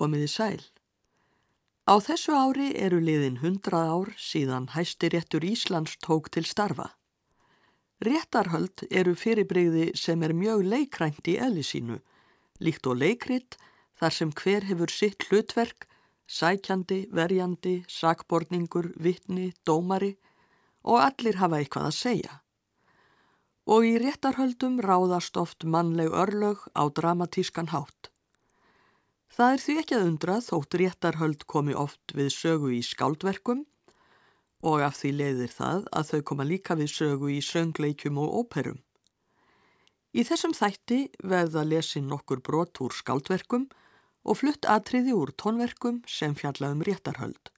Komiði sæl. Á þessu ári eru liðin hundrað ár síðan hæstiréttur Íslands tók til starfa. Réttarhöld eru fyrirbreyði sem er mjög leikrænt í eðli sínu, líkt og leikrit þar sem hver hefur sitt hlutverk, sækjandi, verjandi, sakborningur, vittni, dómari og allir hafa eitthvað að segja. Og í réttarhöldum ráðast oft mannleg örlög á dramatískan hátt. Það er því ekki að undra þótt réttarhöld komi oft við sögu í skáldverkum og af því leiðir það að þau koma líka við sögu í söngleikjum og óperum. Í þessum þætti verða lesin nokkur brot úr skáldverkum og flutt atriði úr tónverkum sem fjalla um réttarhöld.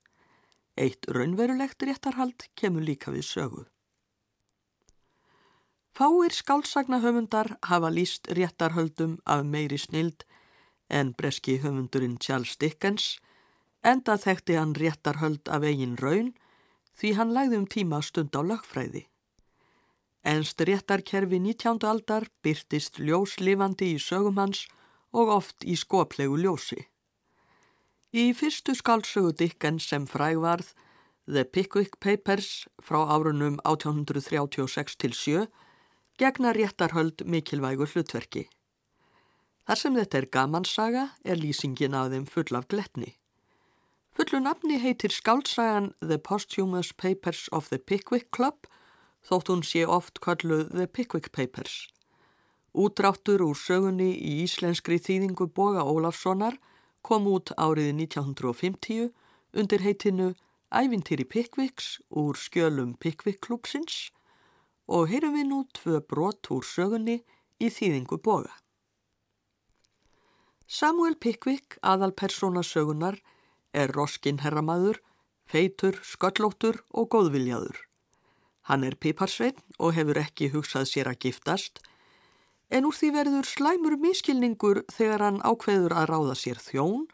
Eitt raunverulegt réttarhald kemur líka við sögu. Fáir skálsagnahöfundar hafa líst réttarhöldum af meiri snild en breski höfundurinn Charles Dickens, enda þekkti hann réttarhöld af eigin raun því hann lægði um tíma stund á lögfræði. Ennst réttarkerfi 19. aldar byrtist ljóslifandi í sögum hans og oft í skoplegu ljósi. Í fyrstu skálsögu Dickens sem frægvarð The Pickwick Papers frá árunum 1836 til 7 gegna réttarhöld mikilvægur hlutverki. Þar sem þetta er gamansaga er lýsingin af þeim full af gletni. Fullu nafni heitir skálsagan The Posthumous Papers of the Pickwick Club þótt hún sé oft kalluð The Pickwick Papers. Útráttur úr sögunni í íslenskri þýðingu Boga Ólafssonar kom út árið 1950 undir heitinu Ævintýri Pickvicks úr skjölum Pickwick klúpsins og heyrum við nú tvö brot úr sögunni í þýðingu Boga. Samuel Pickwick, aðal persóna sögunar, er roskin herramaður, feitur, sköllóttur og góðviljaður. Hann er piparsveinn og hefur ekki hugsað sér að giftast, en úr því verður slæmur miskilningur þegar hann ákveður að ráða sér þjón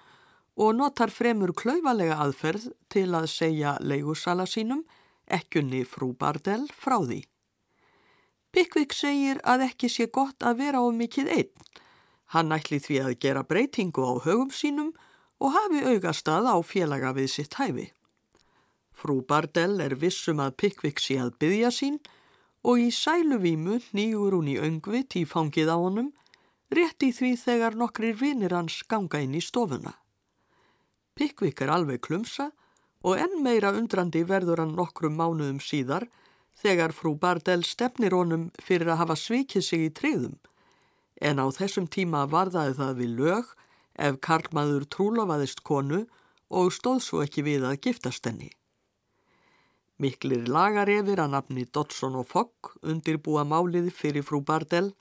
og notar fremur klauvalega aðferð til að segja leigursala sínum, ekkunni frú Bardell, frá því. Pickwick segir að ekki sé gott að vera á mikið einn, Hann ætli því að gera breytingu á högum sínum og hafi augastað á félaga við sitt hæfi. Frú Bardell er vissum að Pickwick sé að byggja sín og í sæluvímu nýgur hún í öngvit í fangið á honum, rétti því þegar nokkrir vinir hans ganga inn í stofuna. Pickwick er alveg klumsa og enn meira undrandi verður hann nokkrum mánuðum síðar þegar frú Bardell stefnir honum fyrir að hafa svikið sig í treyðum en á þessum tíma varðaði það við lög ef karlmaður trúlofaðist konu og stóð svo ekki við að giftast henni. Miklir lagarefir að nafni Dodson og Fogg undirbúa málið fyrir frú Bardell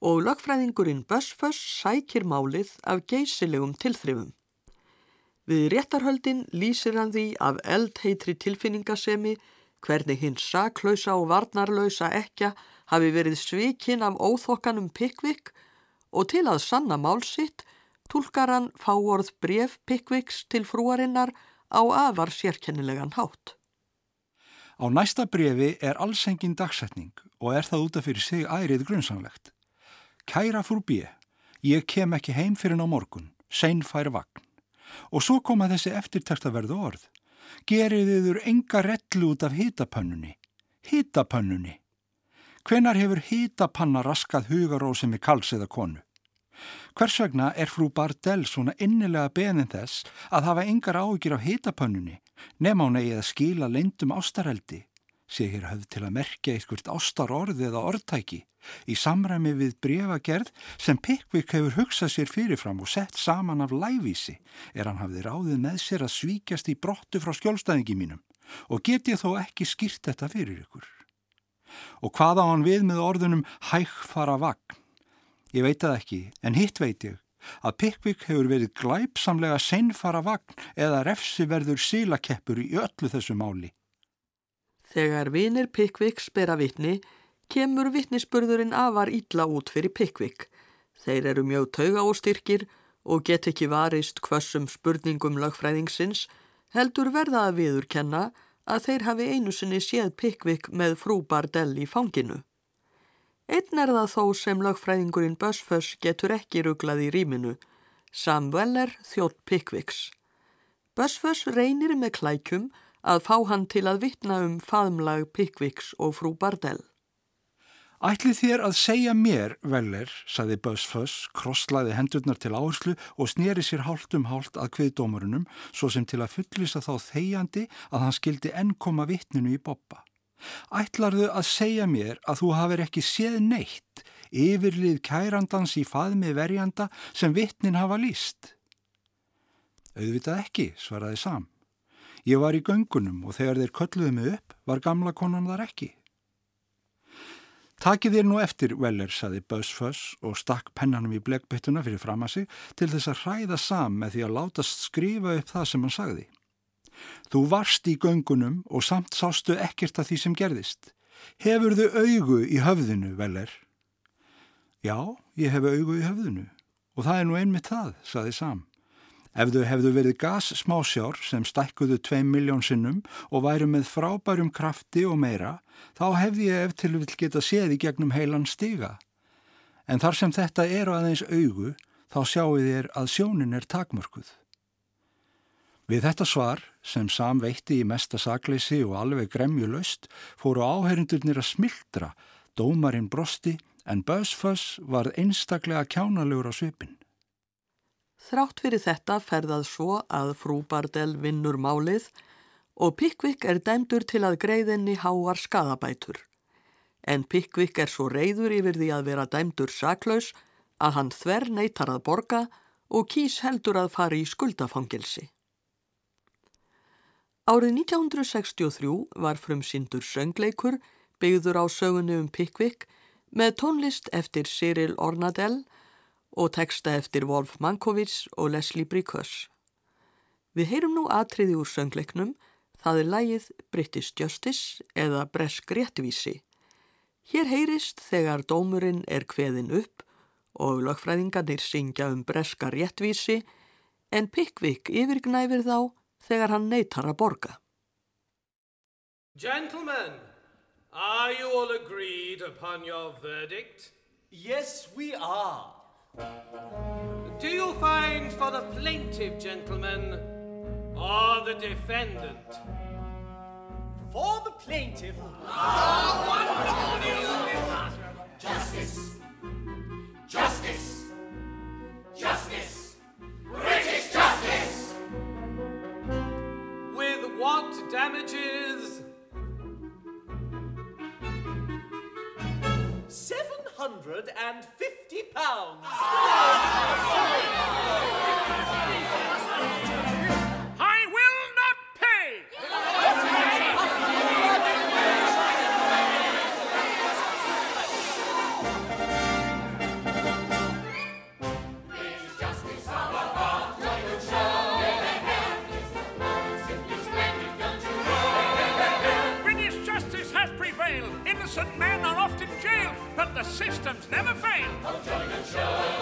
og lögfræðingurinn Bösföss sækir málið af geysilegum tilþrifum. Við réttarhöldin lýsir hann því af eldheitri tilfinningasemi hvernig hins saklausa og varnarlausa ekja hafi verið svikinn af óþokkanum Pickwick og til að sanna málsitt tólkar hann fáorð bref Pickwicks til frúarinnar á afar sérkennilegan hátt. Á næsta brefi er allsengin dagsetning og er það útaf fyrir sig ærið grunnsamlegt. Kæra frú B, ég kem ekki heim fyrir ná morgun, sein fær vagn. Og svo koma þessi eftirtækt að verða orð. Gerið þiður enga rellu út af hitapönnunni. Hitapönnunni. Hvenar hefur hýtapanna raskað hugarósið með kals eða konu? Hvers vegna er frú Bardell svona innilega beðin þess að hafa yngar ágjur á hýtapönnunni nema hún egið að skila leindum ástareldi, hér höfð til að merkja eitthvað ástarorði eða orðtæki í samræmi við brefagerð sem Pickwick hefur hugsað sér fyrirfram og sett saman af lævísi er hann hafði ráðið með sér að svíkjast í brottu frá skjólstæðingi mínum og get ég þó ekki skýrt þetta fyrir ykkur. Og hvað á hann við með orðunum hægfara vagn? Ég veit það ekki, en hitt veit ég að Pickwick hefur verið glæpsamlega seinfara vagn eða refsi verður sílakeppur í öllu þessu máli. Þegar vinir Pickwick spera vittni, kemur vittnisspurðurinn afar ítla út fyrir Pickwick. Þeir eru mjög tauga og styrkir og get ekki varist hversum spurningum lagfræðingsins heldur verða að viðurkenna að þeir hafi einu sinni séð Pickwick með frú Bardell í fanginu. Einn er það þó sem lögfræðingurinn Bösföss getur ekki ruglað í rýminu, Sam Weller þjótt Pickvicks. Bösföss reynir með klækjum að fá hann til að vitna um faðmlag Pickvicks og frú Bardell. Ætli þér að segja mér, Weller, saði Bösföss, krosslaði hendurnar til áherslu og snýri sér hálft um hálft að kviðdómurunum svo sem til að fullvisa þá þegjandi að hann skildi enn koma vittninu í boppa. Ætlarðu að segja mér að þú hafið ekki séð neitt yfirlið kærandans í faðmi verjanda sem vittnin hafa líst? Auðvitað ekki, svaraði Sam. Ég var í göngunum og þegar þeir kölluði mig upp var gamla konan þar ekki. Takið þér nú eftir, Weller, saði Bösföss og stakk pennanum í bleggbyttuna fyrir fram að sig til þess að hræða sam með því að látast skrifa upp það sem hann sagði. Þú varst í göngunum og samt sástu ekkert að því sem gerðist. Hefur þau augu í höfðinu, Weller? Já, ég hef augu í höfðinu og það er nú einmitt það, saði sam. Ef þau hefðu verið gassmásjár sem stækkuðu 2 miljón sinnum og væru með frábærum krafti og meira, þá hefði ég ef til vil geta séð í gegnum heilan stiga. En þar sem þetta er aðeins augu, þá sjáu þér að sjónin er takmörkuð. Við þetta svar, sem Sam veitti í mesta sakleysi og alveg gremjulöst, fóru áherindurnir að smildra, dómarinn brosti, en Bösföss var einstaklega kjánalegur á svipin. Þrátt fyrir þetta ferðað svo að frú Bardell vinnur málið og Pickwick er dæmdur til að greiðinni háar skadabætur. En Pickwick er svo reyður yfir því að vera dæmdur saklaus að hann þver neytar að borga og kýs heldur að fara í skuldafangilsi. Árið 1963 var frumsýndur söngleikur byggður á sögunni um Pickwick með tónlist eftir Cyril Ornadell og texta eftir Wolf Mankiewicz og Leslie Bricusse. Við heyrum nú atriði úr söngleiknum, það er lægið British Justice eða Bresk réttvísi. Hér heyrist þegar dómurinn er kveðin upp og lögfræðingarnir syngja um breska réttvísi en Pickwick yfirgnæfir þá þegar hann neytar að borga. Gentlemen, are you all agreed upon your verdict? Yes, we are. Do you find for the plaintiff, gentlemen, or the defendant? For the plaintiff. Justice! Justice! Justice! British justice! With what damages? Hundred and fifty pounds. systems never fail. Come join show.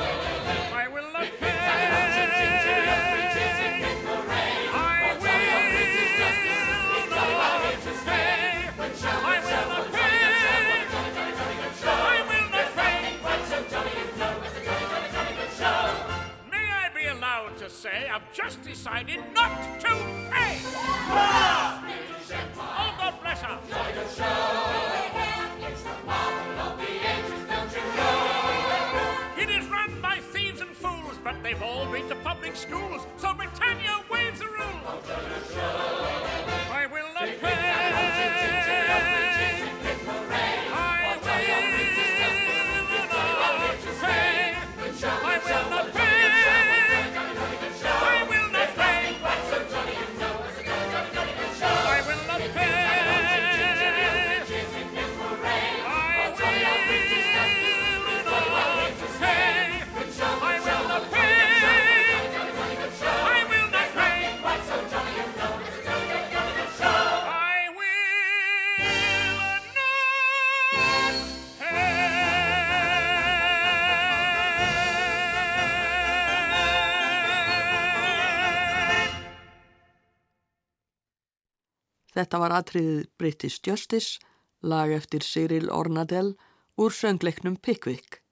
Þetta var atriðið British Justice, lag eftir Cyril Ornadell úr söngleiknum Pickwick.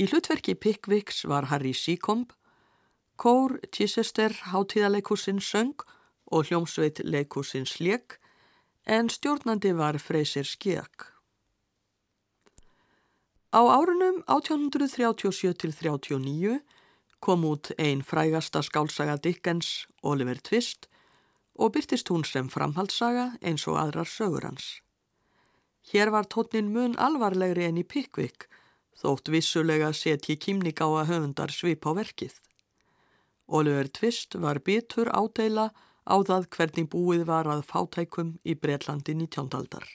Í hlutverki Pickwicks var Harry Seacombe, Kór Chichester hátíðaleikursinn söng og hljómsveit leikursins lék en stjórnandi var Freysir Skjak. Á árunum 1837-39 kom út ein frægasta skálsaga Dickens, Oliver Twist, og byrtist hún sem framhaldssaga eins og aðrar sögur hans. Hér var tótnin mun alvarlegri enn í Pickwick, þótt vissulega setji kýmning á að höfundar svip á verkið. Oliver Twist var bitur ádeila á það hvernig búið var að fátækum í Breitlandi 19. aldar.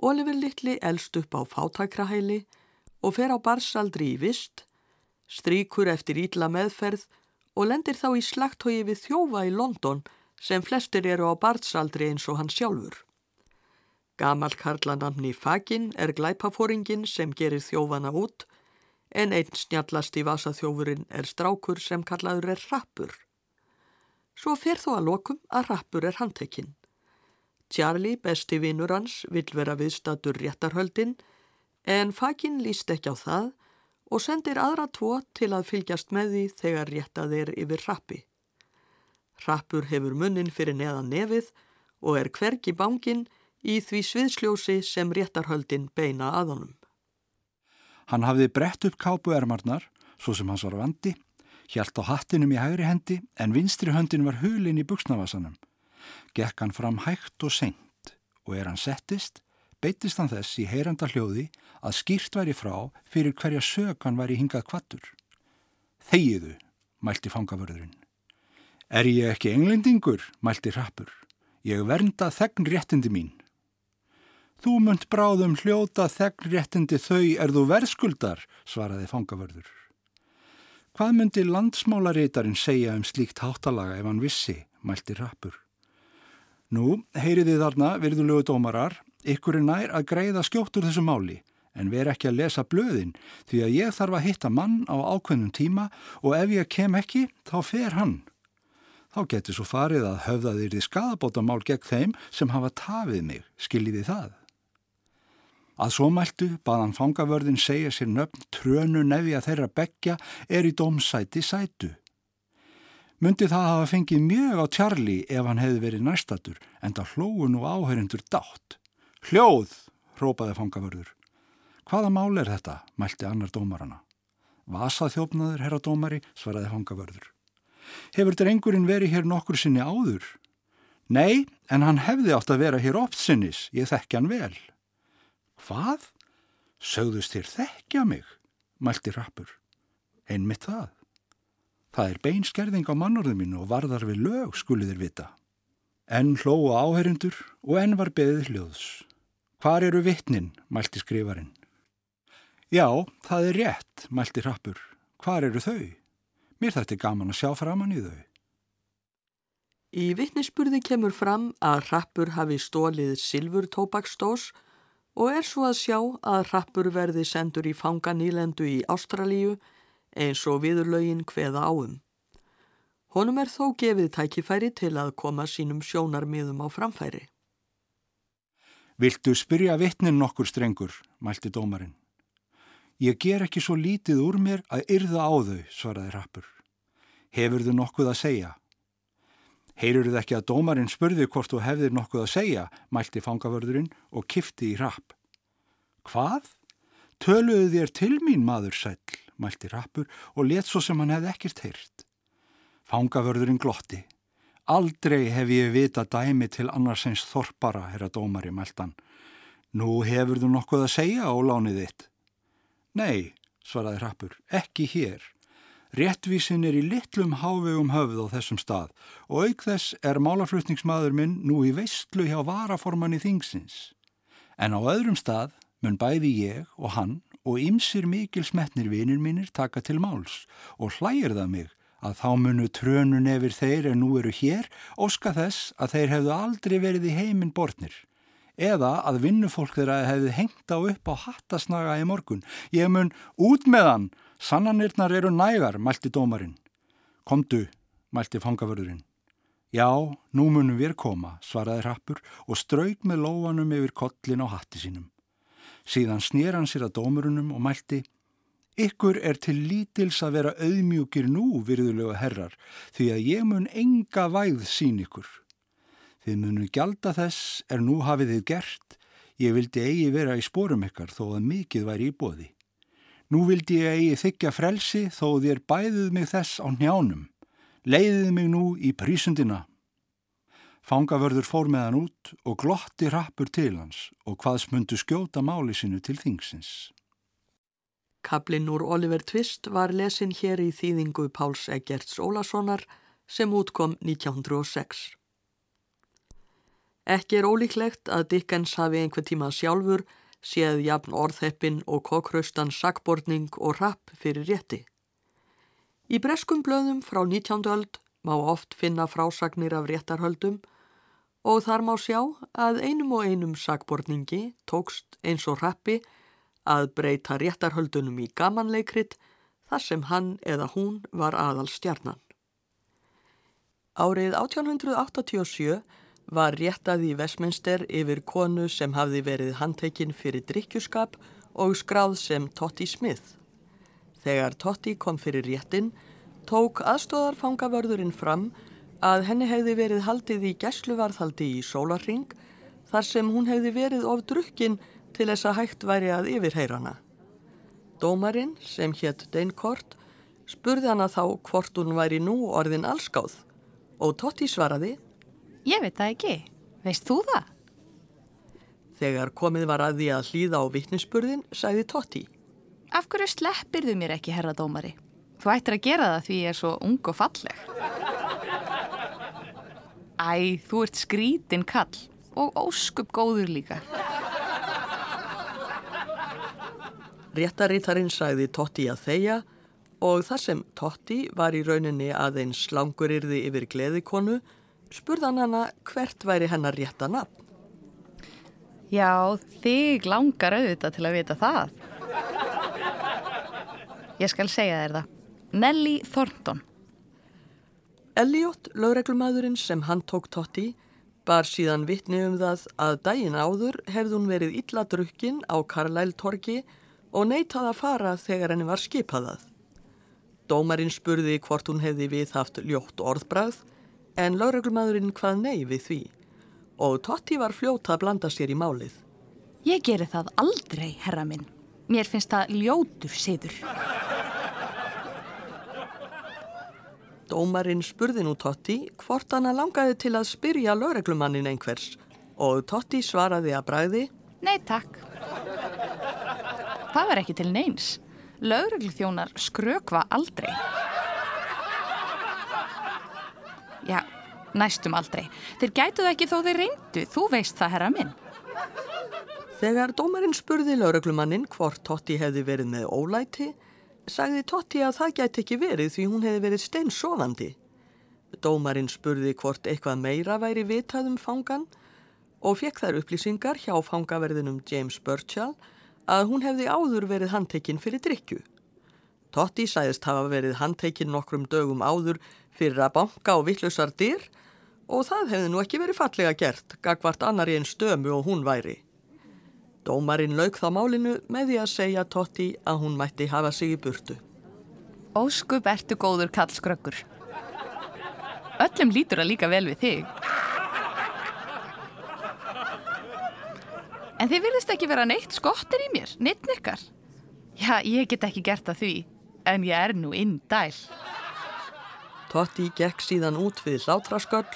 Oliver Littli elst upp á fátækrahæli og fer á barsaldri í vist, stríkur eftir ítla meðferð og lendir þá í slagtói við þjófa í London sem flestir eru á barsaldri eins og hann sjálfur. Gamal karlanamni Fagin er glæpafóringin sem gerir þjófana út en einn snjallast í vasaþjófurinn er strákur sem kallaður er rappur. Svo fer þó að lokum að rappur er handtekinn. Charlie, besti vinnur hans, vill vera viðstatur réttarhöldin en Fagin líst ekki á það og sendir aðra tvo til að fylgjast með því þegar réttað er yfir rappi. Rappur hefur munnin fyrir neðan nefið og er hvergi bángin í því sviðsljósi sem réttarhöldin beina að honum. Hann hafði brett upp kápuermarnar, svo sem hans var vandi, hjælt á hattinum í hægri hendi en vinstri höndin var hulin í buksnavasanum. Gekk hann fram hægt og seint og er hann settist, beitist hann þess í heyranda hljóði að skýrt væri frá fyrir hverja sög hann væri hingað kvattur. Þegiðu, mælti fangavörðurinn. Er ég ekki englendingur, mælti rappur. Ég vernda þegn réttindi mín. Þú munt bráðum hljóta þegn réttindi þau er þú verðskuldar, svaraði fangavörður. Hvað myndi landsmálarítarinn segja um slíkt háttalaga ef hann vissi, mælti rappur. Nú, heyriði þarna, virðulegu dómarar, ykkur er nær að greiða skjóttur þessu máli, en ver ekki að lesa blöðin, því að ég þarf að hitta mann á ákveðnum tíma og ef ég kem ekki, þá fer hann. Þá getur svo farið að höfða þeirri skadabótamál gegn þeim sem hafa tafið mig, skiljiði það. Að svo mæltu baðan fangavörðin segja sér nöfn trönu nefi að þeirra begja er í dómsæti sætu. Mundi það hafa fengið mjög á Charlie ef hann hefði verið næstatur en það hlóu nú áhörindur dátt. Hljóð, hrópaði fangavörður. Hvaða mál er þetta, mælti annar dómarana. Vasa þjófnaður, herra dómari, svaraði fangavörður. Hefur drengurinn verið hér nokkur sinni áður? Nei, en hann hefði átt að vera hér oft sinnis, ég þekki hann vel. Hvað? Sögðust þér þekkja mig? Mælti rappur. Einmitt það. Það er beinskerðing á mannorðum mínu og varðar við lög, skuliðir vita. Enn hlóa áherindur og enn var beðið hljóðs. Hvar eru vittnin? Mælti skrifarinn. Já, það er rétt, mælti rappur. Hvar eru þau? Mér þetta er gaman að sjá framann í þau. Í vittnisspurði kemur fram að rappur hafi stólið silfur tóbakstós og er svo að sjá að rappur verði sendur í fanganýlendu í Ástralíu eins og viðurlögin hveða áum. Honum er þó gefið tækifæri til að koma sínum sjónarmiðum á framfæri. Viltu spyrja vittnin nokkur strengur, mælti dómarinn. Ég ger ekki svo lítið úr mér að yrða á þau, svaraði rappur. Hefur þau nokkuð að segja? Heyrur þið ekki að dómarinn spurði hvort þú hefðir nokkuð að segja, mælti fangavörðurinn og kifti í rapp. Hvað? Töluðu þér til mín maður sæl, mælti rappur og let svo sem hann hefði ekkert heyrt. Fangavörðurinn glotti. Aldrei hef ég vita dæmi til annarsins þorpara, herra dómari, mæltan. Nú hefur þú nokkuð að segja á lánið þitt. Nei, svaraði rappur, ekki hér. Réttvísin er í litlum hávegum höfð á þessum stað og auk þess er málaflutningsmaður minn nú í veistlu hjá varaformanni þingsins. En á öðrum stað mun bæði ég og hann og ymsir mikil smetnir vinir mínir taka til máls og hlægir það mig að þá munu trönun efir þeir en nú eru hér óska þess að þeir hefðu aldrei verið í heiminn bortnir eða að vinnufólk þeirra hefði hengt á upp á hattasnaga í morgun. Ég mun út með hann, sannanirnar eru nægar, mælti dómarinn. Komdu, mælti fangavörðurinn. Já, nú munum við koma, svaraði rappur og strauk með lóanum yfir kollin á hatti sínum. Síðan snýr hann sér að dómurunum og mælti, Ykkur er til lítils að vera auðmjúkir nú, virðulega herrar, því að ég mun enga væð sín ykkur. Þið munu gjalda þess er nú hafið þið gert, ég vildi eigi vera í spórum ykkar þó að mikið væri í bóði. Nú vildi ég eigi þykja frelsi þó þér bæðuð mig þess á njánum. Leiðið mig nú í prísundina. Fangavörður fór með hann út og glotti rappur til hans og hvaðs myndu skjóta máli sinu til þingsins. Kablin úr Oliver Twist var lesin hér í þýðingu Páls Eggerts Ólasonar sem útkom 1906. Ekki er ólíklegt að Dickens hafi einhver tíma sjálfur séð jafn orðheppin og kokkraustan sakbortning og rapp fyrir rétti. Í breskum blöðum frá 19. öld má oft finna frásagnir af réttarhöldum og þar má sjá að einum og einum sakbortningi tókst eins og rappi að breyta réttarhöldunum í gamanleikrit þar sem hann eða hún var aðal stjarnan. Árið 1887 var réttað í Vestminster yfir konu sem hafði verið handtekinn fyrir drikkjuskap og skráð sem Totti Smith. Þegar Totti kom fyrir réttin, tók aðstóðarfangavörðurinn fram að henni hefði verið haldið í gæsluvarðhaldi í sólarring þar sem hún hefði verið of drukkin til þess að hægt væri að yfirheyrana. Dómarinn, sem hétt Deinkort, spurði hana þá hvort hún væri nú orðin allskáð og Totti svaraði Ég veit það ekki. Veist þú það? Þegar komið var að því að hlýða á vittnispurðin, sagði Totti Af hverju sleppir þú mér ekki, herra dómari? Þú ættir að gera það því ég er svo ung og falleg. Æ, þú ert skrítin kall og óskup góður líka. Réttarítarinn sagði Totti að þeia og þar sem Totti var í rauninni aðeins slangurirði yfir gleðikonu, spurðan hana hvert væri hennar rétta nafn. Já, þig langar auðvitað til að vita það. Ég skal segja þér það. Nelly Thornton. Elliot, lögreglumæðurinn sem hann tók Totti, bar síðan vittni um það að daginn áður hefði hún verið illa drukkin á Carlisle torki og neytað að fara þegar henni var skipaðað. Dómarinn spurði hvort hún hefði viðhaft ljótt orðbræð en lauröglumæðurinn hvað nei við því og Totti var fljóta að blanda sér í málið. Ég geri það aldrei, herra minn. Mér finnst það ljótur siður. Dómarinn spurði nú Totti hvort hana langaði til að spyrja lauröglumannin einhvers og Totti svaraði að bræði Nei, takk. Það var ekki til neins. Laurugluþjónar skrökva aldrei. Já, næstum aldrei. Þeir gætu það ekki þó þeir reyndu. Þú veist það, herra minn. Þegar dómarinn spurði lauröglumannin hvort Totti hefði verið með ólæti, sagði Totti að það gæti ekki verið því hún hefði verið steinsofandi. Dómarinn spurði hvort eitthvað meira væri vitað um fangan og fekk þær upplýsingar hjá fangaverðinum James Burchell að hún hefði áður verið handtekinn fyrir drikju. Totti sæðist hafa verið handtekinn nokkrum dögum áður fyrir að banka á vittlusar dyr og það hefði nú ekki verið fallega gert, gagvart annar í einn stömu og hún væri. Dómarinn lauk þá málinu með því að segja Totti að hún mætti hafa sig í burtu. Óskup ertu góður kall skrökkur. Öllum lítur að líka vel við þig. En þið virðist ekki vera neitt skottir í mér, neitt nekkar. Já, ég get ekki gert það því, en ég er nú inn dæl. Totti gekk síðan út við hlátrasköll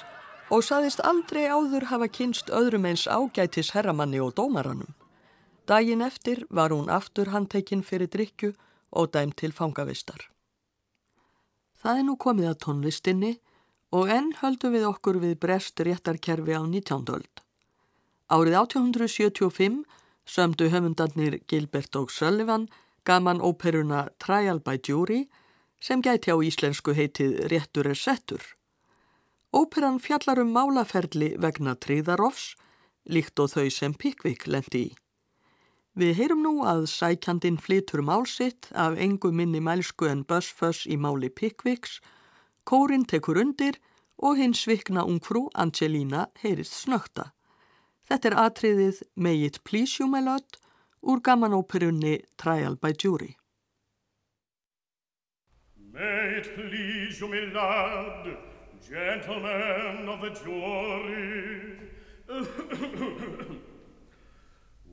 og saðist aldrei áður hafa kynst öðrum eins ágætis herramanni og dómaranum. Daginn eftir var hún aftur handtekinn fyrir drikju og dæm til fangavistar. Það er nú komið að tónlistinni og enn höldum við okkur við brest réttarkerfi á 19. öld. Árið 1875 sömdu höfundarnir Gilbert og Sullivan gaman óperuna Trial by Jury sem gæti á íslensku heitið Réttur er settur. Óperan fjallar um málaferli vegna tríðarofs, líkt og þau sem Pickwick lendi í. Við heyrum nú að sækjandin flytur málsitt af engu minni mælsku en Bössföss í máli Pickwicks, kórin tekur undir og hins vikna ungfrú Angelina heyrist snökta. Þetta er atriðið May it please you my lord úr gamanóperunni Trial by Jury. May it please you, my lad, gentlemen of the jury,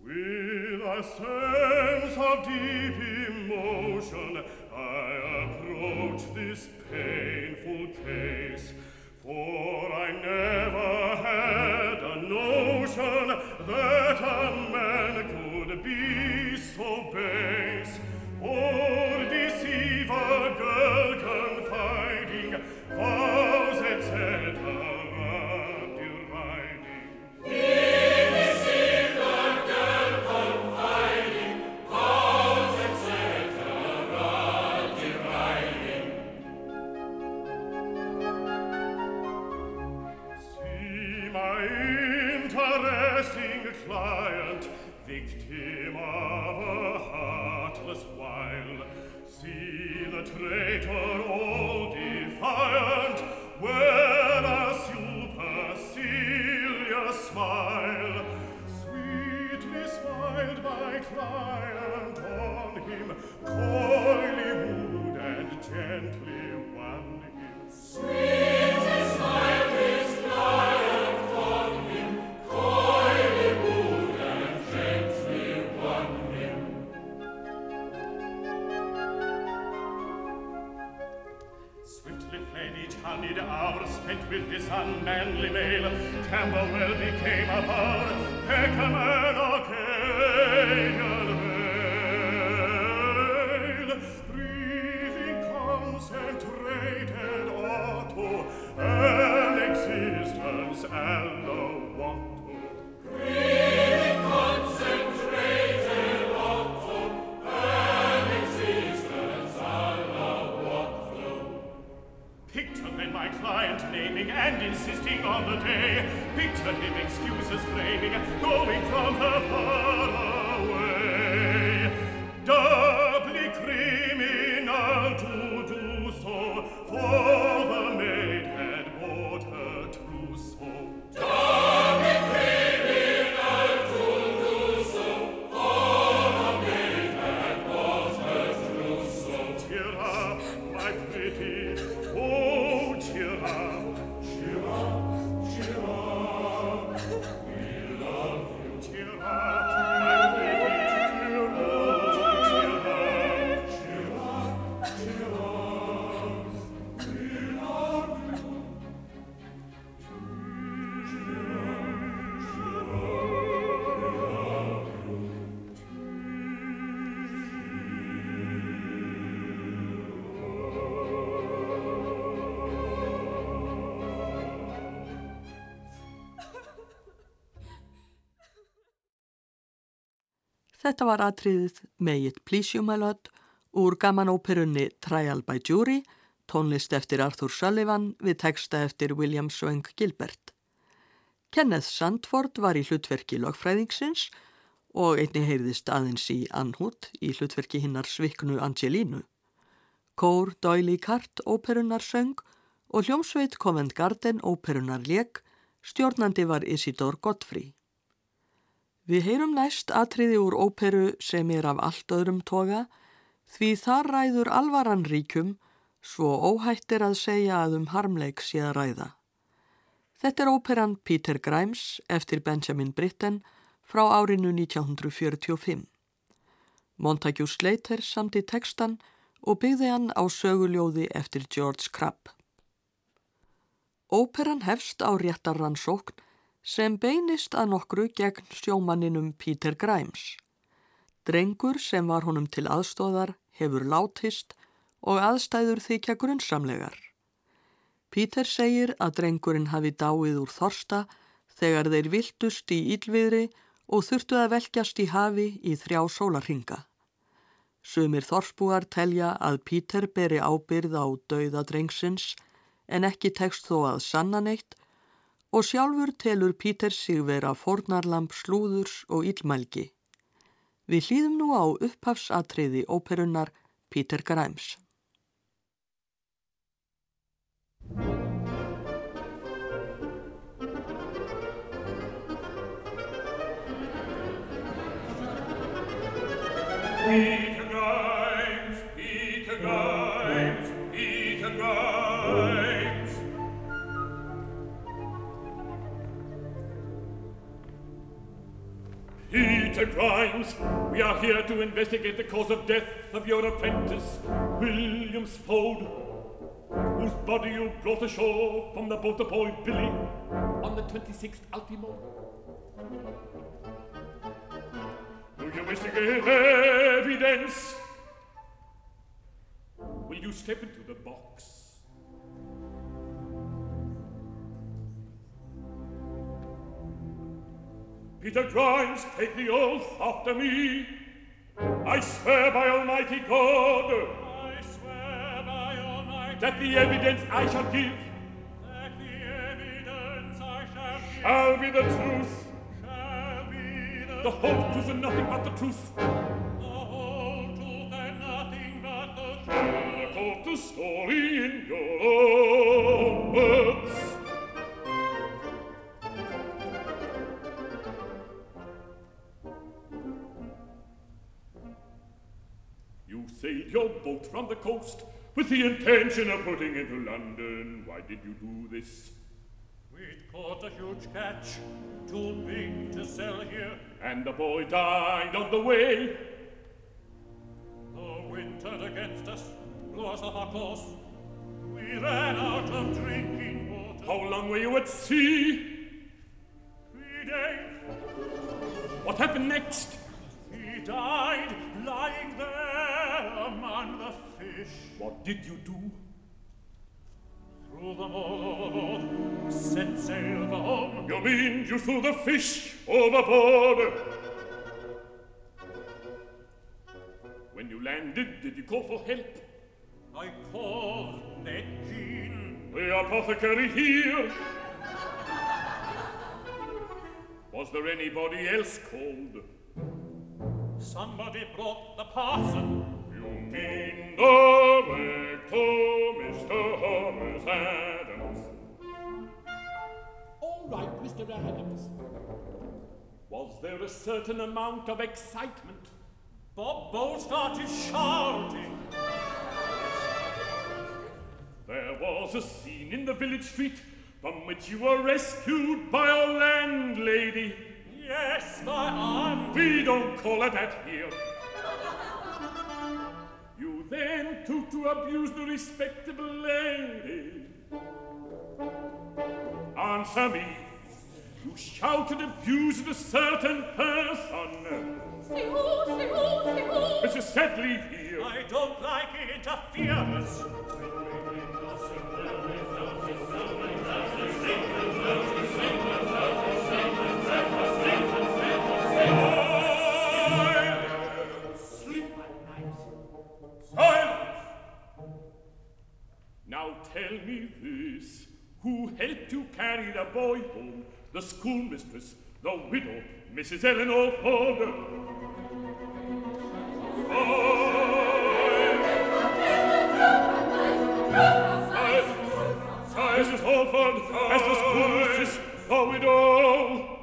with a sense of deep emotion, I approach this painful case, for I never had a notion that a man could be so base. Hour spent with this unmanly male. Camberwell became a bower, Peckham an Þetta var atriðið May It Please You My Lord úr gamanóperunni Trial by Jury, tónlist eftir Arthur Sullivan við texta eftir William Sweng Gilbert. Kenneth Sandford var í hlutverki lögfræðingsins og einni heyrðist aðeins í Anhút í hlutverki hinnar sviknu Angelínu. Kór Doyle Cart óperunar söng og hljómsveit Covent Garden óperunar lék, stjórnandi var Isidor Godfrey. Við heyrum næst atriði úr óperu sem er af allt öðrum toga því þar ræður alvaran ríkum svo óhætt er að segja að um harmleik sé að ræða. Þetta er óperan Peter Grimes eftir Benjamin Britten frá árinu 1945. Montague Slater samti textan og byggði hann á söguljóði eftir George Crabb. Óperan hefst á réttarrannsókn sem beinist að nokkru gegn sjómanninum Peter Grimes. Drengur sem var honum til aðstóðar hefur látist og aðstæður þykja grunnsamlegar. Peter segir að drengurinn hafi dáið úr þorsta þegar þeir viltust í ílviðri og þurftu að velkjast í hafi í þrjá sólarhinga. Sumir þorsbúar telja að Peter beri ábyrð á dauða drengsins en ekki tekst þó að sanna neitt og sjálfur telur Peter sig vera fornarlamp slúðurs og illmælgi. Við hlýðum nú á upphafsatriði óperunnar Peter Grimes. Peter Peter Grimes, we are here to investigate the cause of death of your apprentice, William Spode, whose body you brought ashore from the boat of boy Billy on the 26th Ultimo. Do you wish to give evidence? Will you step into the box? Peter Grimes, take the oath after me. I swear by Almighty God I swear by Almighty that the evidence I shall give that the evidence I shall give shall be the truth, shall be the, the whole truth and nothing but the truth. the whole truth and nothing but the truth. The story in your Your boat from the coast with the intention of putting into London. Why did you do this? We'd caught a huge catch, too big to sell here. And the boy died on the way. The wind turned against us, blew us off our course. We ran out of drinking water. How long were you at sea? Three days What happened next? he died, What did you do? Them all overboard, set sail for home. You mean you threw the fish overboard? When you landed, did you call for help? I called Ned Jean. The apothecary here. Was there anybody else called? Somebody brought the parson. You mean the rector, Mr. Horace Adams? All right, Mr. Adams. Was there a certain amount of excitement? Bob Bowl started shouting. There was a scene in the village street from which you were rescued by a landlady. Yes, my aunt. We don't call her that here. then took to abuse the respectable lady. Answer me, you shouted abuse a certain person. See who, see who, see who? Mrs. Sedley here. I don't like interference. who helped you carry the boy home, the schoolmistress, the widow, Mrs. Eleanor Ford. Mrs. Holford, as the schoolmistress, the widow,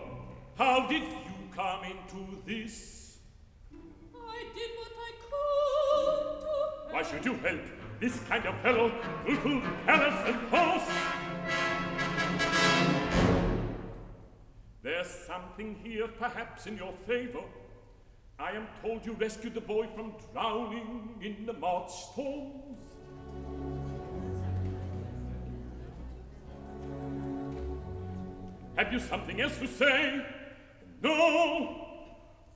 how did you come into this? I did what I could to. Why should you help? This kind of fellow, brutal, callous, and coarse. There's something here, perhaps, in your favor. I am told you rescued the boy from drowning in the March storms. Have you something else to say? No?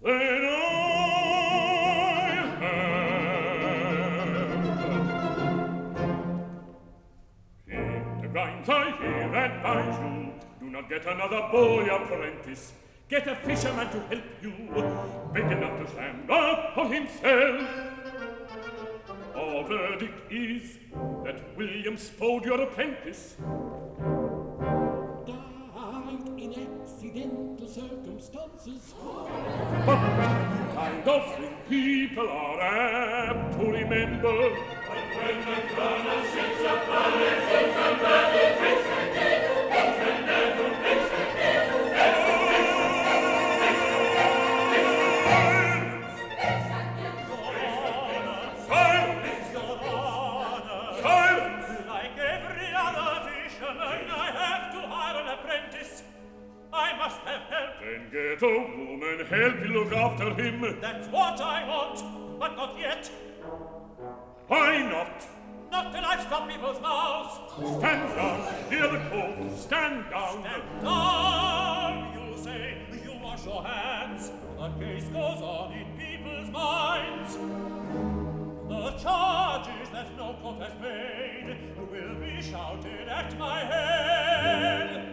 Then I have. Grimes, I here advise you, do not get another boy apprentice. Get a fisherman to help you, big enough to stand up for himself. Our verdict is that William Spode, your apprentice, Died in accidental circumstances. But kind of thing people are apt to remember. When the colonel sits upon his sits upon his Then get a woman, help you look after him. That's what I want, but not yet. Why not? Not till I've stopped people's mouths. Stand down, hear the call. Stand down. Stand down, you say. You wash your hands. The case goes on in people's minds. The charges that no court has made will be shouted at my head.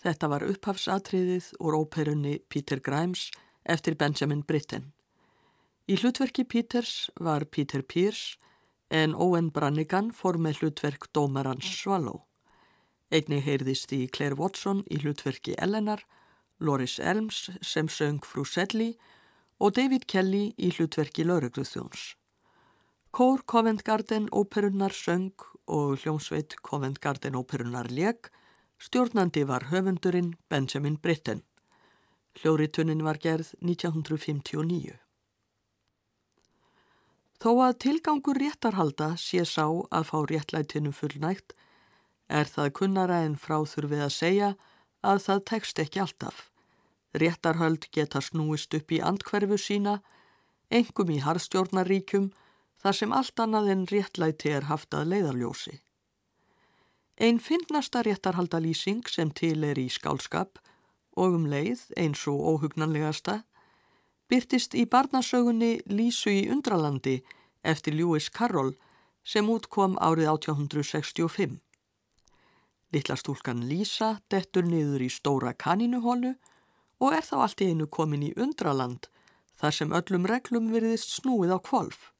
Þetta var upphafsatriðið úr óperunni Peter Grimes eftir Benjamin Britten. Í hlutverki Peters var Peter Pierce en Owen Brannigan fór með hlutverk dómarans Swallow. Einnig heyrðist í Claire Watson í hlutverki Eleanor, Loris Elms sem söng frú Sedley og David Kelly í hlutverki Laurugluþjóns. Kór Covent Garden óperunnar söng og hljómsveit Covent Garden óperunnar leg Stjórnandi var höfundurinn Benjamin Britten. Hljóritunnin var gerð 1959. Þó að tilgangur réttarhalda sé sá að fá réttlætinu fullnægt, er það kunnara en frá þurfið að segja að það tekst ekki alltaf. Réttarhöld geta snúist upp í andkverfu sína, engum í harðstjórnaríkjum, þar sem allt annað en réttlæti er haft að leiðarljósi. Einn finnasta réttarhaldalýsing sem til er í skálskap og um leið eins og óhugnanlegasta byrtist í barnasögunni Lísu í Undralandi eftir Lewis Carroll sem útkom árið 1865. Littla stúlkan Lísa dettur niður í stóra kaninuhólu og er þá allt í einu komin í Undraland þar sem öllum reglum virðist snúið á kvolf.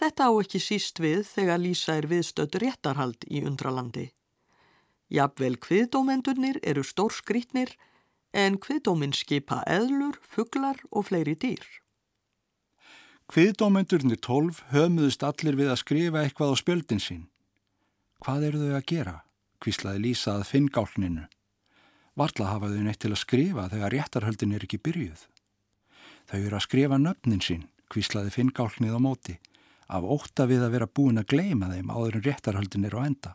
Þetta á ekki síst við þegar Lísa er viðstödd réttarhald í Undralandi. Jafnvel kviðdómendurnir eru stór skrítnir en kviðdóminn skipa eðlur, fuglar og fleiri dýr. Kviðdómendurnir tólf höfmuðust allir við að skrifa eitthvað á spjöldin sín. Hvað eru þau að gera? Kvíslaði Lísa að finngálninu. Varla hafa þau neitt til að skrifa þegar réttarhöldin er ekki byrjuð. Þau eru að skrifa nöfnin sín, kvíslaði finngálnið á móti, af óta við að vera búin að gleima þeim áður en réttarhöldin er á enda.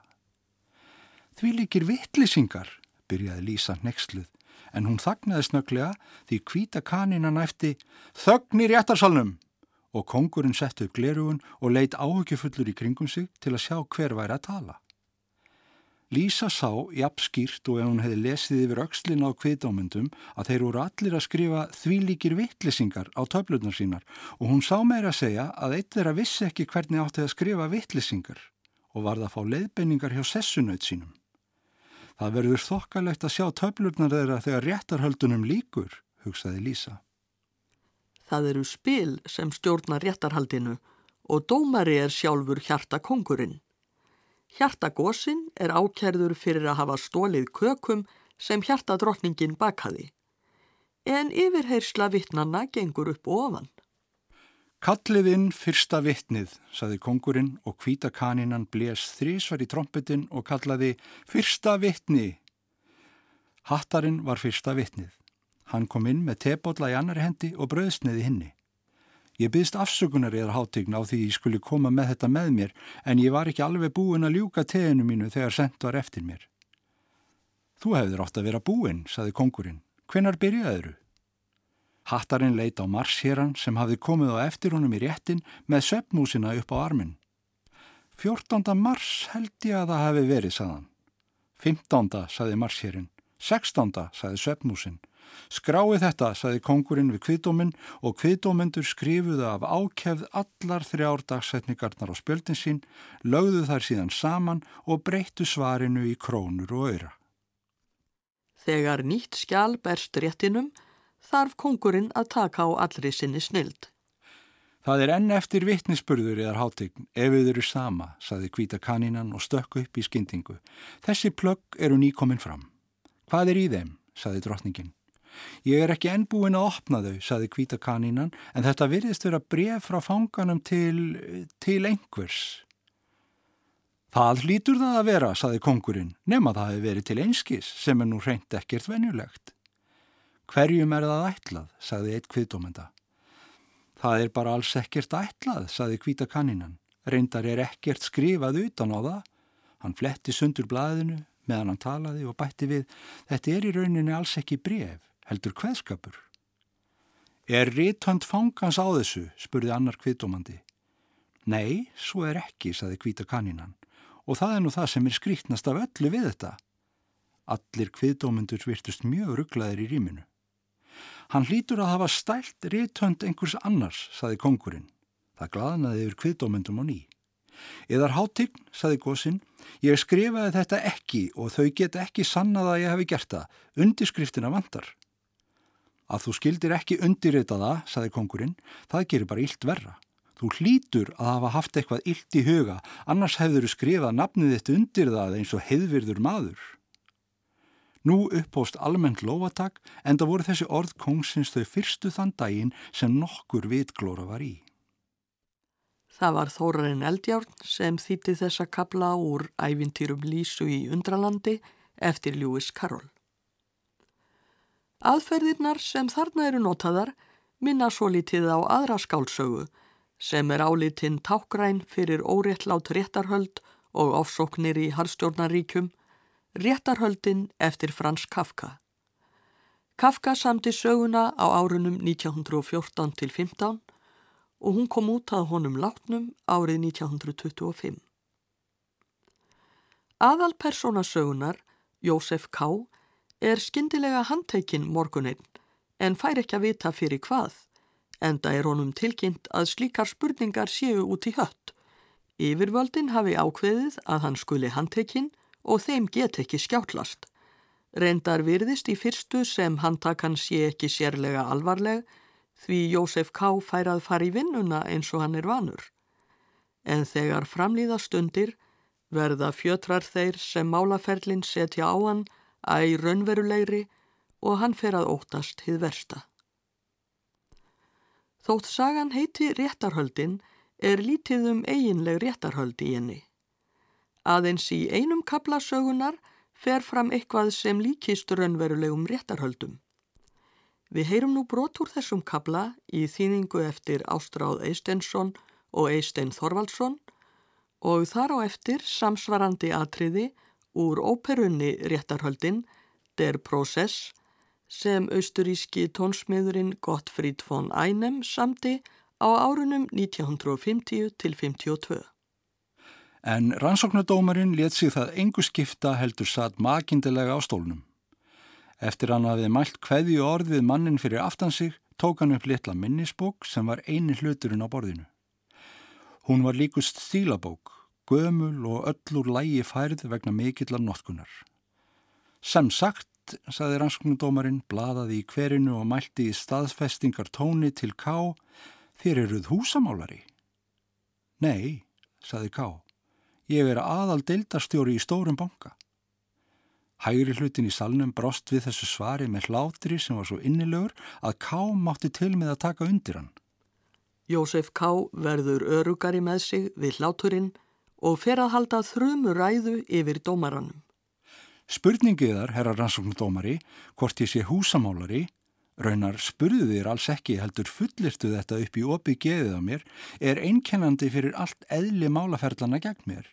Því líkir vittlisingar, byrjaði Lísa nexluð, en hún þagnaði snöglega því hvíta kanina næfti þögn í réttarsalnum og kongurinn sett upp glerugun og leitt áhugjufullur í kringum sig til að sjá hver væri að tala. Lísa sá, jafn skýrt og ef hún hefði lesið yfir aukslin á kviðdómyndum að þeir voru allir að skrifa þvílíkir vittlisingar á töflunar sínar og hún sá meira að segja að eitt þeirra vissi ekki hvernig átti að skrifa vittlisingar og varð að fá leiðbenningar hjá sessunaut sínum. Það verður þokkalegt að sjá töflunar þeirra þegar réttarhöldunum líkur, hugsaði Lísa. Það eru spil sem stjórnar réttarhaldinu og dómari er sjálfur hjarta kongurinn. Hjartagósin er ákærður fyrir að hafa stólið kökum sem hjartadrottningin bakaði. En yfirheyrsla vittnanna gengur upp ofan. Kallið inn fyrsta vittnið, saði kongurinn og hvíta kaninan blés þrísvar í trompetin og kallaði fyrsta vittni. Hattarinn var fyrsta vittnið. Hann kom inn með tebólla í annari hendi og bröðsniði hinni. Ég byggst afsökunar eða hátign á því ég skulle koma með þetta með mér en ég var ekki alveg búin að ljúka teginu mínu þegar sendt var eftir mér. Þú hefur átt að vera búin, saði kongurinn. Hvenar byrjaður? Hattarinn leit á marshéran sem hafði komið á eftir honum í réttin með söpnúsina upp á armin. 14. mars held ég að það hefði verið, saðan. 15. saði marshérin. 16. saði söpnúsin. Skrái þetta, saði kongurinn við kviðdóminn og kviðdómendur skrifuðu af ákefð allar þrjár dagsetningarnar á spjöldin sín, lögðu þær síðan saman og breyttu svarinu í krónur og öyra. Þegar nýtt skjál berst réttinum, þarf kongurinn að taka á allri sinni snild. Það er enn eftir vittnisspurður eðar hátegn ef við eru sama, saði kvíta kanínan og stökku upp í skyndingu. Þessi plögg eru nýkominn fram. Hvað er í þeim, saði drottningin. Ég er ekki ennbúin að opna þau, saði kvíta kanínan, en þetta virðist vera bref frá fanganum til, til einhvers. Það hlýtur það að vera, saði kongurinn, nema það hefur verið til einskis sem er nú reynd ekkert venjulegt. Hverjum er það ætlað, saði eitt kviðdómenda. Það er bara alls ekkert ætlað, saði kvíta kanínan. Reyndar er ekkert skrifað utan á það. Hann fletti sundur blaðinu meðan hann talaði og bætti við, þetta er í rauninni alls ekki bref heldur hveðskapur. Er rítönd fangans á þessu, spurði annar kviðdómandi. Nei, svo er ekki, saði kvíta kanínan, og það er nú það sem er skrítnast af öllu við þetta. Allir kviðdómendur virtust mjög rugglaðir í rýminu. Hann hlýtur að hafa stælt rítönd einhvers annars, saði kongurinn. Það glaðnaði yfir kviðdómendum á ný. Eðar hátign, saði gósinn, ég skrifaði þetta ekki og þau get ekki sannað að ég hefi gert það. Undirskriftina vantar. Að þú skildir ekki undirrita það, saði kongurinn, það gerir bara illt verra. Þú hlýtur að hafa haft eitthvað illt í huga, annars hefur þú skrifað nafnið þitt undir það eins og heiðvirður maður. Nú upphóst almennt lofatak en það voru þessi orð kongsins þau fyrstu þann daginn sem nokkur vitglóra var í. Það var Þórarinn Eldjárn sem þýtti þessa kabla úr ævintýrum Lísu í Undralandi eftir Lewis Carroll. Aðferðirnar sem þarna eru notaðar minna svo litið á aðra skálsögu sem er álitinn tákgræn fyrir óréttlátt réttarhöld og ofsóknir í harðstjórnaríkjum, réttarhöldin eftir Frans Kafka. Kafka samti söguna á árunum 1914 til 15 og hún kom út að honum látnum árið 1925. Aðal persónasögunar, Jósef K., er skindilega handteikinn morguneinn en fær ekki að vita fyrir hvað, enda er honum tilkynnt að slíkar spurningar séu út í hött. Yfirvöldin hafi ákveðið að hann skuli handteikinn og þeim get ekki skjáttlast. Reyndar virðist í fyrstu sem handtakan sé ekki sérlega alvarleg því Jósef K. fær að fara í vinnuna eins og hann er vanur. En þegar framlýða stundir verða fjötrar þeir sem málaferlinn setja á hann æg raunverulegri og hann fer að óttast hið versta. Þótt sagan heiti réttarhöldin er lítið um eiginleg réttarhöld í henni. Aðeins í einum kablasögunar fer fram eitthvað sem líkist raunverulegum réttarhöldum. Við heyrum nú brot úr þessum kabla í þýningu eftir Ástráð Eistensson og Eistein Þorvaldsson og þar á eftir samsvarandi atriði úr óperunni réttarhöldin Der Prozess sem austuríski tónsmiðurinn Gottfried von Einem samti á árunum 1950 til 52. En rannsóknardómarinn let sig það engu skipta heldur satt makindilega á stólnum. Eftir hann hafið mælt hverði orð við mannin fyrir aftan sig, tók hann upp litla minnisbók sem var eini hluturinn á borðinu. Hún var líkust stílabók, gömul og öllur lægi færð vegna mikillar notkunar. Sem sagt, saði rannsóknardómarinn, bladaði í hverinu og mælti í staðfestingar tóni til K. Þér eruð húsamálari? Nei, saði K. Ég er aðal deildarstjóri í stórum banka. Hægri hlutin í salnum brost við þessu svari með hlátri sem var svo innilegur að K. mátti til með að taka undir hann. Jósef K. verður örugari með sig við hláturinn og fer að halda þrjumu ræðu yfir dómaranum. Spurningiðar, herra rannsóknudómari, hvort ég sé húsamálari, raunar spurðu þér alls ekki heldur fullirtu þetta upp í opið geðið á mér, er einkennandi fyrir allt eðli málaferlana gegn mér.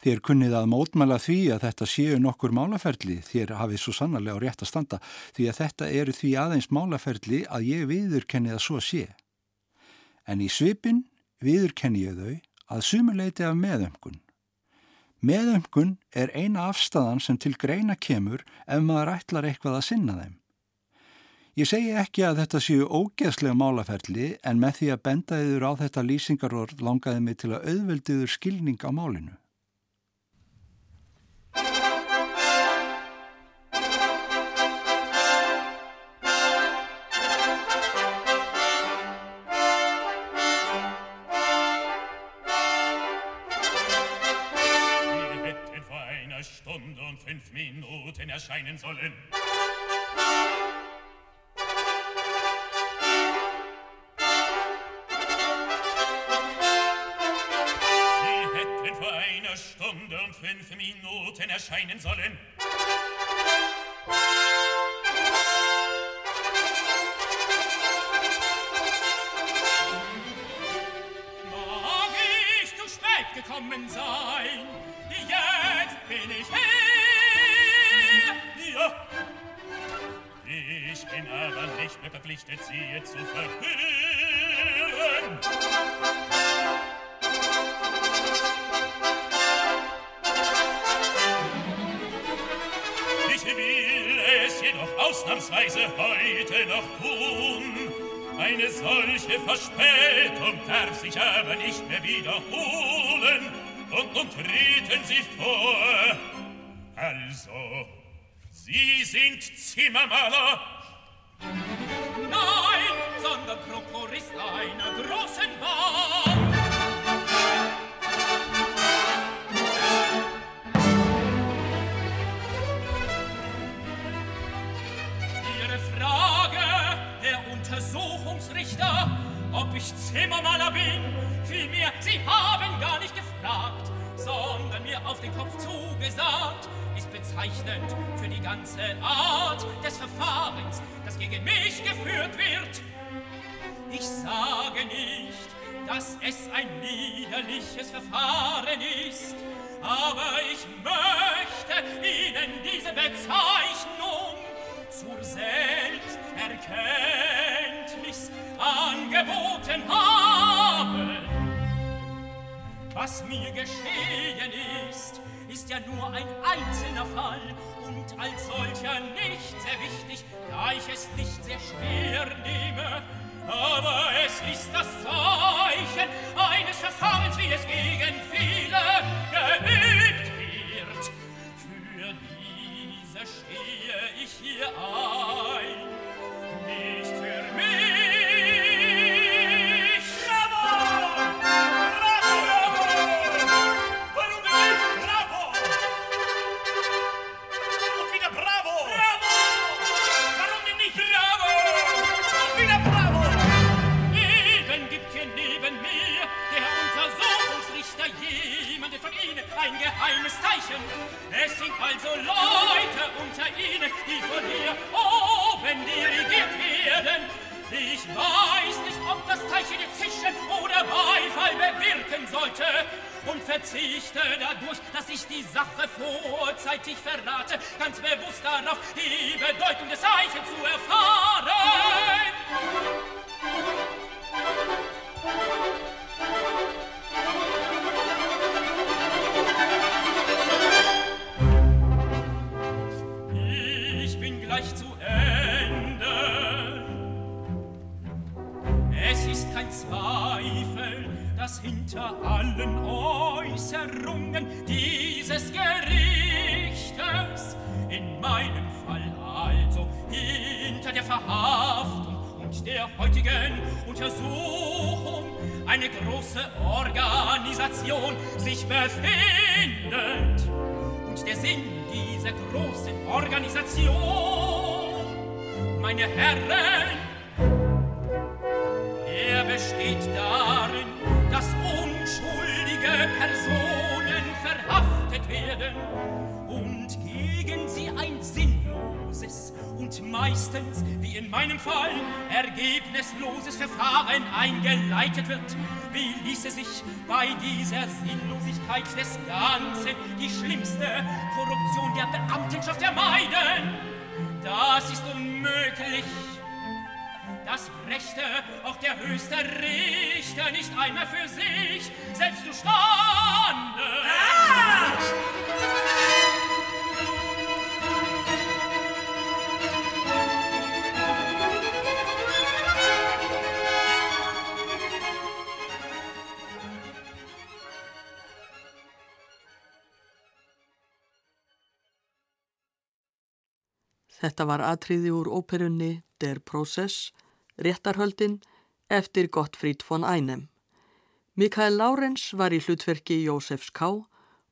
Þér kunnið að mótmæla því að þetta séu nokkur málaferli, þér hafið svo sannarlega á rétt að standa, því að þetta eru því aðeins málaferli að ég viðurkenni að svo sé. En í svipin viðurkenni ég þau að sumuleiti af meðömkun. Meðömkun er eina afstæðan sem til greina kemur ef maður ætlar eitthvað að sinna þeim. Ég segi ekki að þetta séu ógeðslega málaferli en með því að benda yfir á þetta lýsingarorð langaði mig til að auðveldiður skilning á málinu. Erscheinen sollen. Sie hätten vor einer Stunde und fünf Minuten erscheinen sollen. Verpflichtet, sie zu verhören. Ich will es jedoch ausnahmsweise heute noch tun. Eine solche Verspätung darf sich aber nicht mehr wiederholen. Und nun treten Sie vor. Also, Sie sind Zimmermaler? Nein, sondern Prokurist einer großen Bank. Ihre Frage, Herr Untersuchungsrichter, ob ich Zimmermaler bin, vielmehr, Sie haben gar nicht gefragt, sondern mir auf den Kopf zugesagt, ist bezeichnend für die ganze Art des Verfahrens, das gegen mich geführt wird. Ich sage nicht, dass es ein liederliches Verfahren ist, aber ich möchte Ihnen diese Bezeichnung zur Selbsterkenntnis angeboten haben. Was mir geschehen ist, ist ja nur ein einzelner Fall und als solcher nicht sehr wichtig, da ich es nicht sehr schwer nehme. Aber es ist das Zeichen eines Verfahrens, wie es gegen viele geübt wird. Für diese stehe ich hier ein, nicht meistens, wie in meinem Fall, ergebnisloses Verfahren eingeleitet wird. Wie ließe sich bei dieser Sinnlosigkeit des Ganzen die schlimmste Korruption der Beamtenschaft vermeiden? Das ist unmöglich. Das brächte auch der höchste Richter nicht einmal für sich selbst zustande. Þetta var atriði úr óperunni Der Process, réttarhöldin, eftir Gottfried von Einem. Mikael Laurens var í hlutverki Jósefs Ká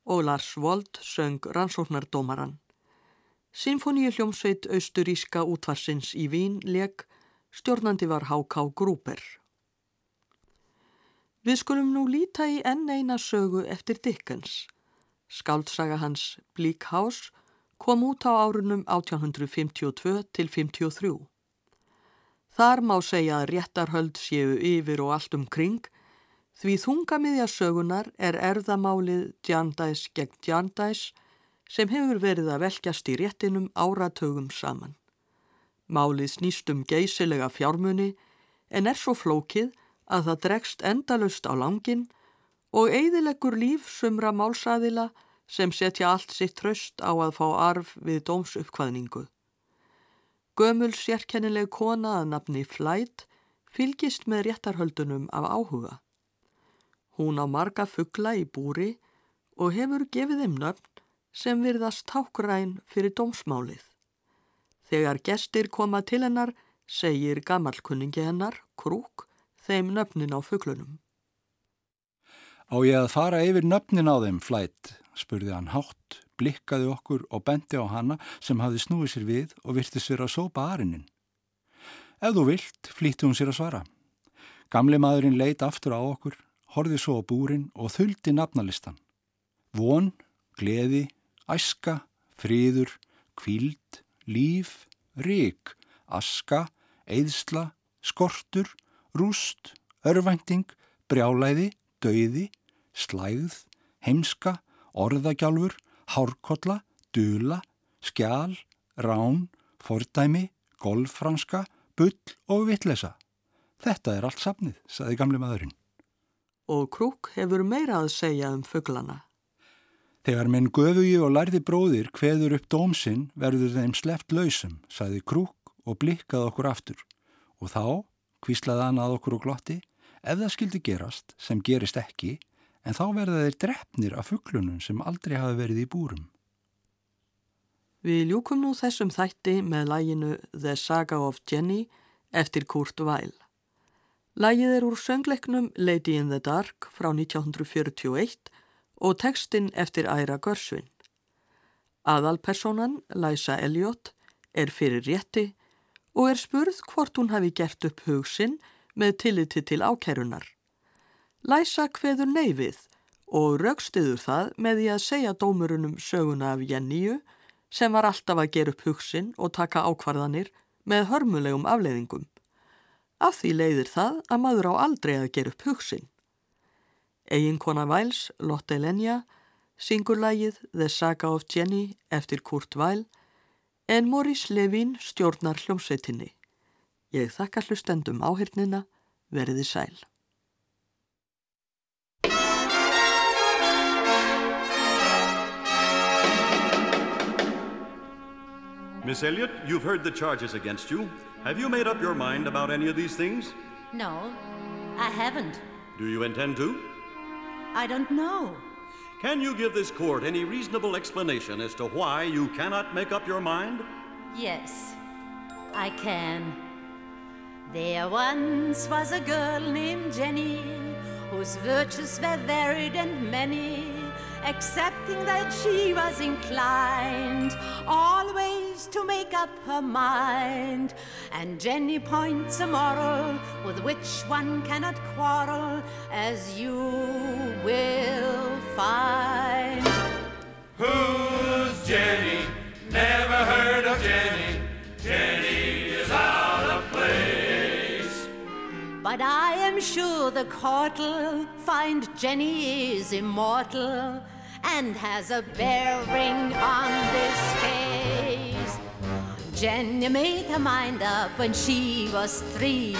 og Lars Wold söng rannsóknardómaran. Sinfoníu hljómsveit austuríska útvarsins í Vín leg, stjórnandi var H.K. Grúper. Við skulum nú líta í enn eina sögu eftir Dickens. Skáldsaga hans Bleak House kom út á árunum 1852 til 53. Þar má segja að réttarhöld séu yfir og allt um kring því þungamiðja sögunar er erðamálið Djandæs gegn Djandæs sem hefur verið að velkjast í réttinum áratögum saman. Málið snýst um geysilega fjármunni en er svo flókið að það dregst endalust á langin og eigðilegur líf sumra málsaðila sem setja allt sitt tröst á að fá arf við dómsuppkvaðningu. Gömul sérkennileg kona að nafni Flætt fylgist með réttarhöldunum af áhuga. Hún á marga fuggla í búri og hefur gefið þeim nöfn sem virðast tákræn fyrir dómsmálið. Þegar gestir koma til hennar segir gammalkunningi hennar, Krúk, þeim nöfnin á fugglunum. Á ég að fara yfir nöfnin á þeim, Flætt, spurði hann hátt, blikkaði okkur og bendi á hana sem hafði snúið sér við og virtist sér að sópa arinnin. Ef þú vilt, flýtti hún sér að svara. Gamli maðurinn leit aftur á okkur, horfið svo á búrin og þuldi nafnalistan. Von, gleði, æska, fríður, kvíld, líf, rík, aska, eðsla, skortur, rúst, örvænting, brjálæði, dauði, slæð, heimska, orðagjálfur, hárkolla, dula, skjál, rán, fordæmi, golffranska, bull og vittlesa. Þetta er allt safnið, saði gamli maðurinn. Og Krúk hefur meira að segja um fugglana. Þegar menn göfugi og lærði bróðir hveður upp dómsinn verður þeim sleft lausum, saði Krúk og blikkaði okkur aftur. Og þá, kvíslaði hann að okkur og glotti, ef það skildi gerast, sem gerist ekki, en þá verða þeir drefnir af fugglunum sem aldrei hafi verið í búrum. Við ljúkum nú þessum þætti með læginu The Saga of Jenny eftir Kurt Weill. Lægið er úr söngleiknum Lady in the Dark frá 1941 og textin eftir Æra Görsvin. Aðalpersonan, Læsa Elliot, er fyrir rétti og er spurð hvort hún hafi gert upp hugsin með tilliti til ákærunar. Læsa hveður neyfið og raukstiður það með því að segja dómurunum söguna af Jenníu sem var alltaf að gera upp hugsin og taka ákvarðanir með hörmulegum afleiðingum. Af því leiðir það að maður á aldrei að gera upp hugsin. Eginkona Væls, Lotte Lenja, syngur lægið The Saga of Jenny eftir Kurt Weil en Morris Levin stjórnar hljómsveitinni. Ég þakka hlustendum áhyrnina, veriði sæl. Miss Elliot, you've heard the charges against you. Have you made up your mind about any of these things? No, I haven't. Do you intend to? I don't know. Can you give this court any reasonable explanation as to why you cannot make up your mind? Yes, I can. There once was a girl named Jenny, whose virtues were varied and many, excepting that she was inclined always to make up her mind. And Jenny points a moral with which one cannot quarrel, as you will find. Who's Jenny? Never heard of Jenny. Jenny is out of place. But I am sure the court'll find Jenny is immortal and has a bearing on this case. Jenny made her mind up when she was three.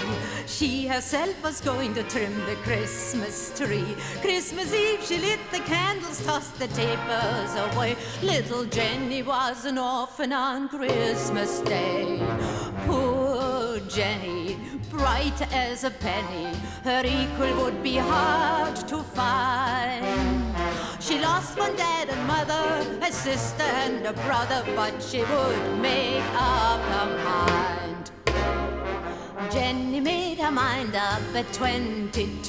She herself was going to trim the Christmas tree. Christmas Eve, she lit the candles, tossed the tapers away. Little Jenny was an orphan on Christmas Day. Jenny, bright as a penny, her equal would be hard to find. She lost one dad and mother, a sister and a brother, but she would make up her mind. Jenny made her mind up at 22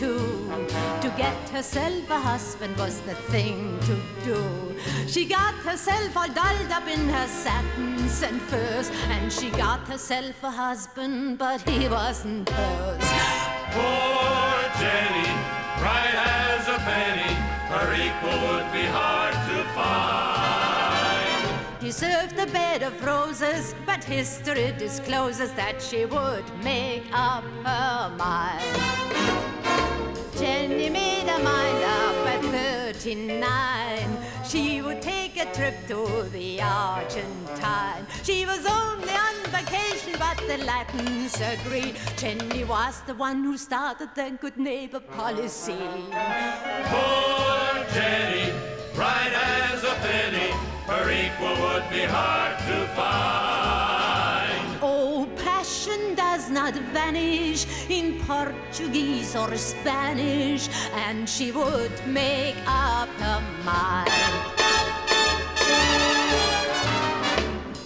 To get herself a husband was the thing to do. She got herself all dolled up in her satins and furs And she got herself a husband, but he wasn't hers. Poor Jenny, bright as a penny, her equal would be hard to find. Deserved a bed of roses, but history discloses that she would make up her mind. Jenny made her mind up at 39. She would take a trip to the Argentine. She was only on vacation, but the Latins agreed. Jenny was the one who started the good neighbor policy. Poor Jenny, bright as a penny, her equal would be hard to find. Oh, passion does not vanish in Portuguese or Spanish, and she would make up her mind.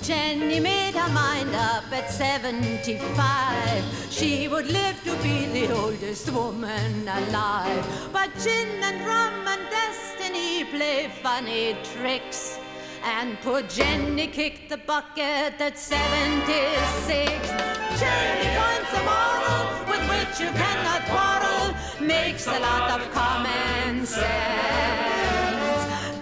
Jenny made her mind up at 75. She would live to be the oldest woman alive. But gin and rum and destiny play funny tricks. And poor Jenny kicked the bucket at 76. Jenny finds a moral with which you cannot quarrel, makes a lot of common sense.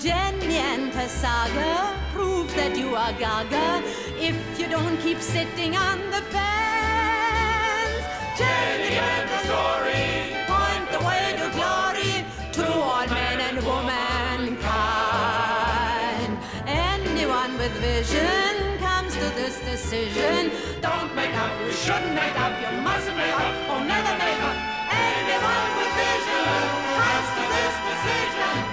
Jenny and her saga prove that you are gaga if you don't keep sitting on the fence. Jenny and her story decision comes to this decision. Don't make up, you shouldn't make up, you mustn't make up, or never make up. Anyone with vision comes to this decision.